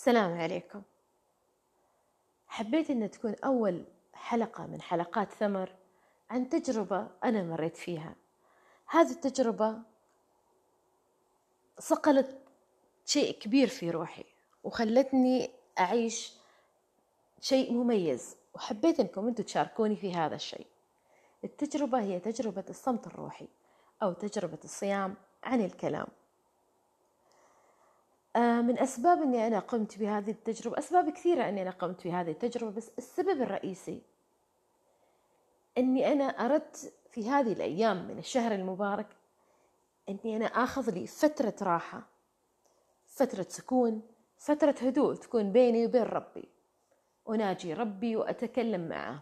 السلام عليكم. حبيت أن تكون أول حلقة من حلقات ثمر عن تجربة أنا مريت فيها. هذه التجربة صقلت شيء كبير في روحي وخلتني أعيش شيء مميز. وحبيت أنكم أنتم تشاركوني في هذا الشيء. التجربة هي تجربة الصمت الروحي أو تجربة الصيام عن الكلام. من أسباب أني أنا قمت بهذه التجربة أسباب كثيرة أني أنا قمت بهذه التجربة بس السبب الرئيسي أني أنا أردت في هذه الأيام من الشهر المبارك أني أنا آخذ لي فترة راحة فترة سكون فترة هدوء تكون بيني وبين ربي أناجي ربي وأتكلم معه.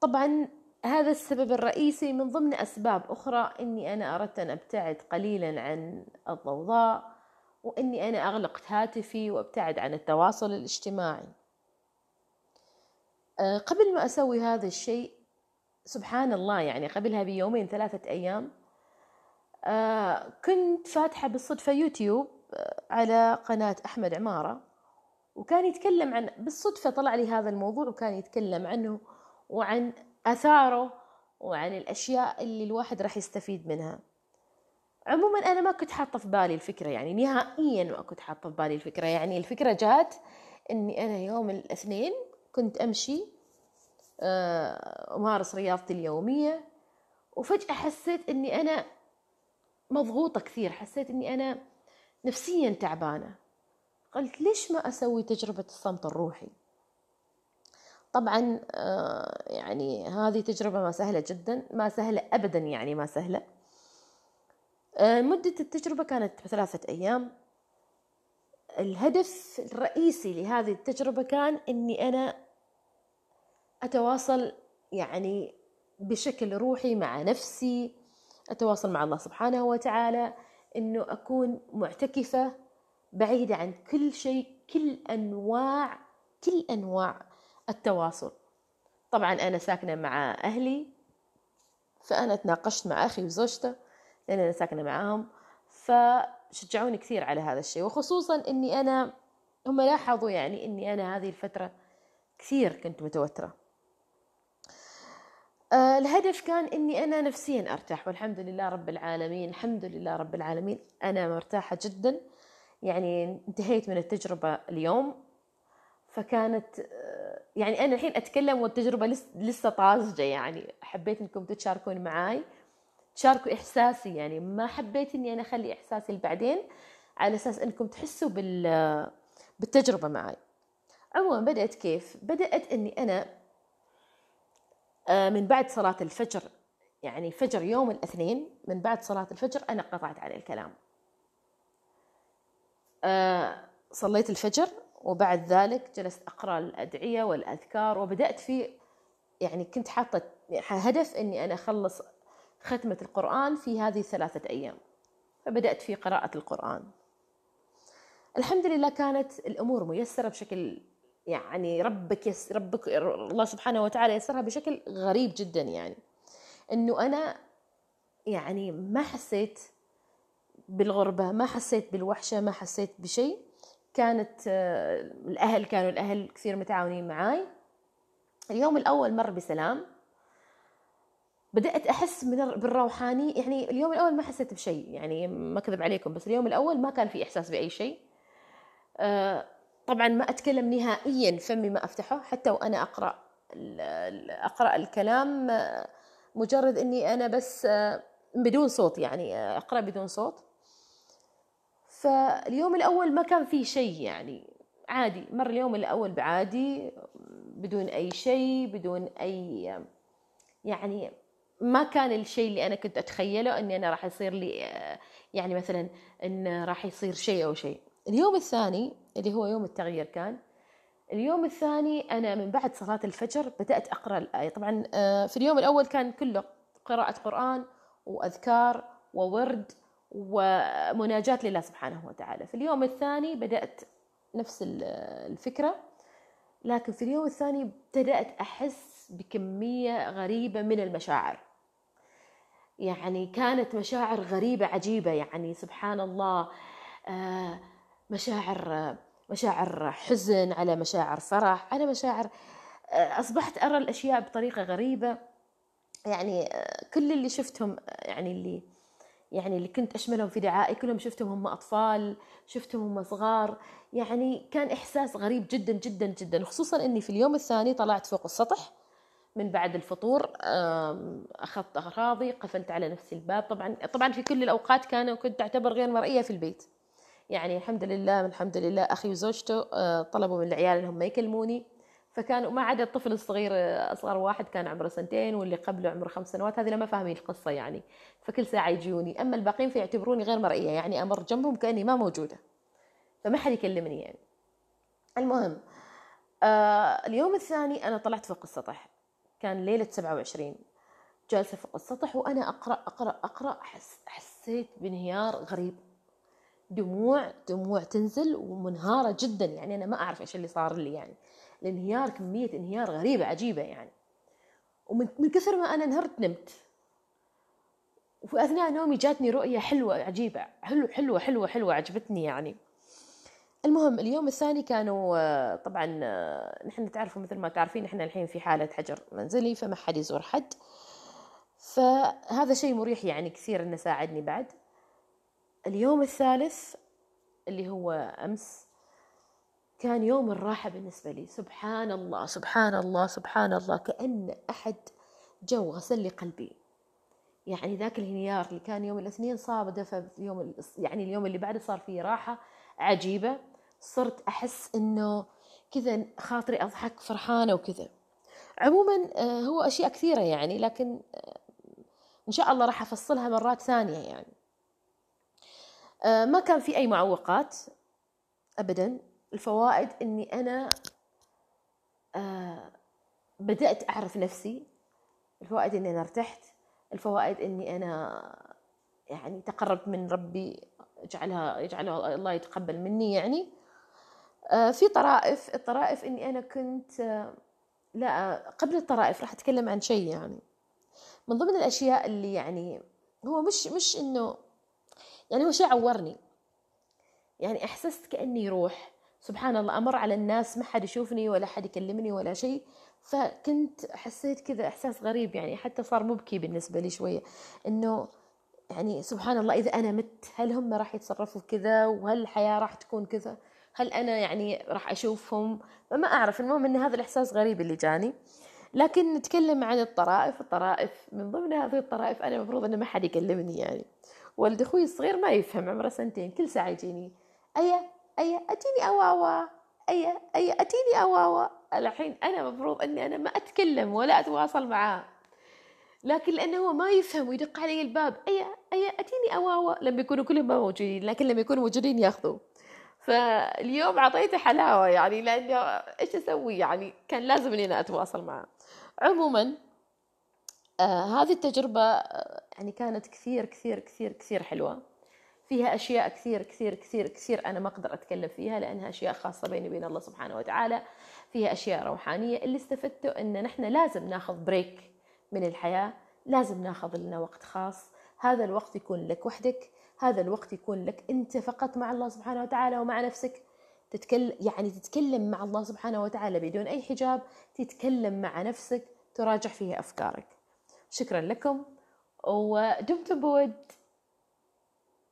طبعا هذا السبب الرئيسي من ضمن أسباب أخرى أني أنا أردت أن أبتعد قليلا عن الضوضاء وأني أنا أغلق هاتفي وأبتعد عن التواصل الاجتماعي. آه، قبل ما أسوي هذا الشيء سبحان الله يعني قبلها بيومين ثلاثة أيام آه، كنت فاتحة بالصدفة يوتيوب آه، على قناة أحمد عمارة وكان يتكلم عن بالصدفة طلع لي هذا الموضوع وكان يتكلم عنه وعن آثاره وعن الأشياء اللي الواحد راح يستفيد منها. عموما أنا ما كنت حاطة في بالي الفكرة يعني نهائيا ما كنت حاطة في بالي الفكرة يعني. الفكرة جات إني أنا يوم الاثنين كنت أمشي آه، أمارس رياضتي اليومية وفجأة حسيت إني أنا مضغوطة كثير. حسيت إني أنا نفسيا تعبانة. قلت ليش ما أسوي تجربة الصمت الروحي؟ طبعا آه، يعني هذه تجربة ما سهلة جدا ما سهلة أبدا يعني ما سهلة. آه، مدة التجربة كانت ثلاثة أيام. الهدف الرئيسي لهذه التجربة كان أني أنا أتواصل يعني بشكل روحي مع نفسي أتواصل مع الله سبحانه وتعالى أنه أكون معتكفة بعيدة عن كل شيء كل أنواع كل أنواع التواصل. طبعا أنا ساكنة مع أهلي فأنا تناقشت مع أخي وزوجته لأن أنا ساكنة معاهم فشجعوني كثير على هذا الشيء. وخصوصا أني أنا هم لاحظوا يعني أني أنا هذه الفترة كثير كنت متوترة. آه الهدف كان إني أنا نفسيا أرتاح والحمد لله رب العالمين الحمد لله رب العالمين أنا مرتاحة جدا. يعني انتهيت من التجربة اليوم فكانت يعني أنا الحين أتكلم والتجربة لسه طازجة يعني. حبيت إنكم تشاركون معاي. تشاركوا إحساسي يعني. ما حبيت إني أنا أخلي إحساسي لبعدين على أساس إنكم تحسوا بال بالتجربة معي عموما بدأت كيف؟ بدأت إني أنا آه، من بعد صلاة الفجر يعني فجر يوم الاثنين من بعد صلاة الفجر أنا قطعت عن الكلام. آه، صليت الفجر. وبعد ذلك جلست أقرأ الأدعية والأذكار وبدأت في يعني كنت حاطة هدف أني أنا أخلص ختمة القرآن في هذه الثلاثة أيام. فبدأت في قراءة القرآن. الحمد لله كانت الأمور ميسرة بشكل يعني ربك يس ربك الله سبحانه وتعالى يسرها بشكل غريب جدا يعني. إنه أنا يعني ما حسيت بالغربة ما حسيت بالوحشة ما حسيت بشيء. كانت آه، الأهل كانوا الأهل كثير متعاونين معاي. اليوم الأول مر بسلام. بدأت أحس من بالروحاني. يعني اليوم الأول ما حسيت بشيء يعني ما كذب عليكم بس اليوم الأول ما كان في إحساس بأي شيء. آه، طبعا ما أتكلم نهائيا فمي ما أفتحه. حتى وأنا أقرأ أقرأ الكلام آه، مجرد أني أنا بس بدون صوت يعني أقرأ بدون صوت. فاليوم الأول ما كان في شيء يعني. عادي مر اليوم الأول بعادي بدون أي شيء بدون أي يعني ما كان الشيء اللي أنا كنت أتخيله أني أنا راح يصير لي يعني مثلا أن راح يصير شيء أو شيء. اليوم الثاني اللي هو يوم التغيير كان اليوم الثاني أنا من بعد صلاة الفجر بدأت أقرأ الآية. طبعا آه، في اليوم الأول كان كله قراءة قرآن وأذكار وورد ومناجاة لله سبحانه وتعالى. في اليوم الثاني بدأت نفس الفكرة لكن في اليوم الثاني بدأت أحس بكمية غريبة من المشاعر. يعني كانت مشاعر غريبة عجيبة يعني سبحان الله آه مشاعر مشاعر حزن على مشاعر فرح على مشاعر أصبحت أرى الأشياء بطريقة غريبة. يعني كل اللي شفتهم يعني اللي يعني اللي كنت أشملهم في دعائي كلهم شفتهم هم أطفال شفتهم هم صغار. يعني كان إحساس غريب جدا جدا جدا. خصوصا أني في اليوم الثاني طلعت فوق السطح من بعد الفطور أخذت أغراضي قفلت على نفسي الباب. طبعا طبعا في كل الأوقات كانوا كنت أعتبر غير مرئية في البيت. يعني الحمد لله الحمد لله أخي وزوجته آه، طلبوا من العيال إنهم ما يكلموني. فكانوا ما عدا الطفل الصغير أصغر واحد كان عمره سنتين واللي قبله عمره خمس سنوات هذه ما فاهمين القصة يعني. فكل ساعة يجوني. أما الباقيين فيعتبروني غير مرئية يعني أمر جنبهم كأني ما موجودة. فما حد يكلمني يعني. المهم آه اليوم الثاني أنا طلعت فوق السطح. كان ليلة 27 جالسة فوق السطح وأنا أقرأ أقرأ أقرأ حس حسيت بانهيار غريب. دموع دموع تنزل ومنهارة جدا يعني. أنا ما أعرف إيش اللي صار لي يعني. الانهيار كمية انهيار غريبة عجيبة يعني. ومن من كثر ما أنا انهرت نمت. وفي أثناء نومي جاتني رؤية حلوة عجيبة. حلوة حلوة حلوة حلوة عجبتني يعني. المهم اليوم الثاني كانوا طبعا نحن تعرفوا مثل ما تعرفين إحنا الحين في حالة حجر منزلي فما حد يزور حد. فهذا شيء مريح يعني كثير إنه ساعدني بعد. اليوم الثالث اللي هو أمس كان يوم الراحة بالنسبة لي. سبحان الله سبحان الله سبحان الله. كأن أحد جو غسل لي قلبي. يعني ذاك الانهيار اللي كان يوم الاثنين صار يوم يعني اليوم اللي بعده صار فيه راحة عجيبة. صرت أحس إنه كذا خاطري أضحك فرحانة وكذا. عموما آه، هو أشياء كثيرة يعني لكن آه، إن شاء الله راح أفصلها مرات ثانية يعني. آه، ما كان في أي معوقات أبدا. الفوائد إني أنا آه بدأت أعرف نفسي الفوائد إني أنا ارتحت الفوائد إني أنا يعني تقربت من ربي اجعلها يجعلها الله يتقبل مني يعني. آه في طرائف الطرائف إني أنا كنت آه لا قبل الطرائف راح أتكلم عن شيء يعني. من ضمن الأشياء اللي يعني هو مش مش إنه يعني هو شيء عورني. يعني أحسست كأني روح. سبحان الله أمر على الناس ما حد يشوفني ولا حد يكلمني ولا شيء. فكنت حسيت كذا إحساس غريب يعني حتى صار مبكي بالنسبة لي شوية. إنه يعني سبحان الله إذا أنا مت هل هم راح يتصرفوا كذا؟ وهل الحياة راح تكون كذا؟ هل أنا يعني راح أشوفهم؟ فما أعرف المهم إن هذا الإحساس غريب اللي جاني. لكن نتكلم عن الطرائف. الطرائف من ضمن هذه الطرائف أنا المفروض إنه ما حد يكلمني يعني. ولد أخوي الصغير ما يفهم عمره سنتين كل ساعة يجيني. إيه أي أتيني أواوا أي أي أتيني أواوا. الحين أنا مفروض أني أنا ما أتكلم ولا أتواصل معاه. لكن لأنه هو ما يفهم ويدق علي الباب أي أي أتيني أواوا. لما يكونوا كلهم ما موجودين لكن لما يكونوا موجودين ياخذوا. فاليوم أعطيته حلاوة يعني لأنه إيش أسوي يعني؟ كان لازم إني أنا أتواصل معاه. عموما آه هذه التجربة آه يعني كانت كثير كثير كثير كثير حلوة. فيها أشياء كثير كثير كثير كثير أنا ما أقدر أتكلم فيها لأنها أشياء خاصة بيني وبين الله سبحانه وتعالى. فيها أشياء روحانية. اللي استفدته أن نحن لازم ناخذ بريك من الحياة لازم ناخذ لنا وقت خاص. هذا الوقت يكون لك وحدك هذا الوقت يكون لك أنت فقط مع الله سبحانه وتعالى ومع نفسك. تتكلم يعني تتكلم مع الله سبحانه وتعالى بدون أي حجاب تتكلم مع نفسك تراجع فيها أفكارك. شكرا لكم. ودمتم بود.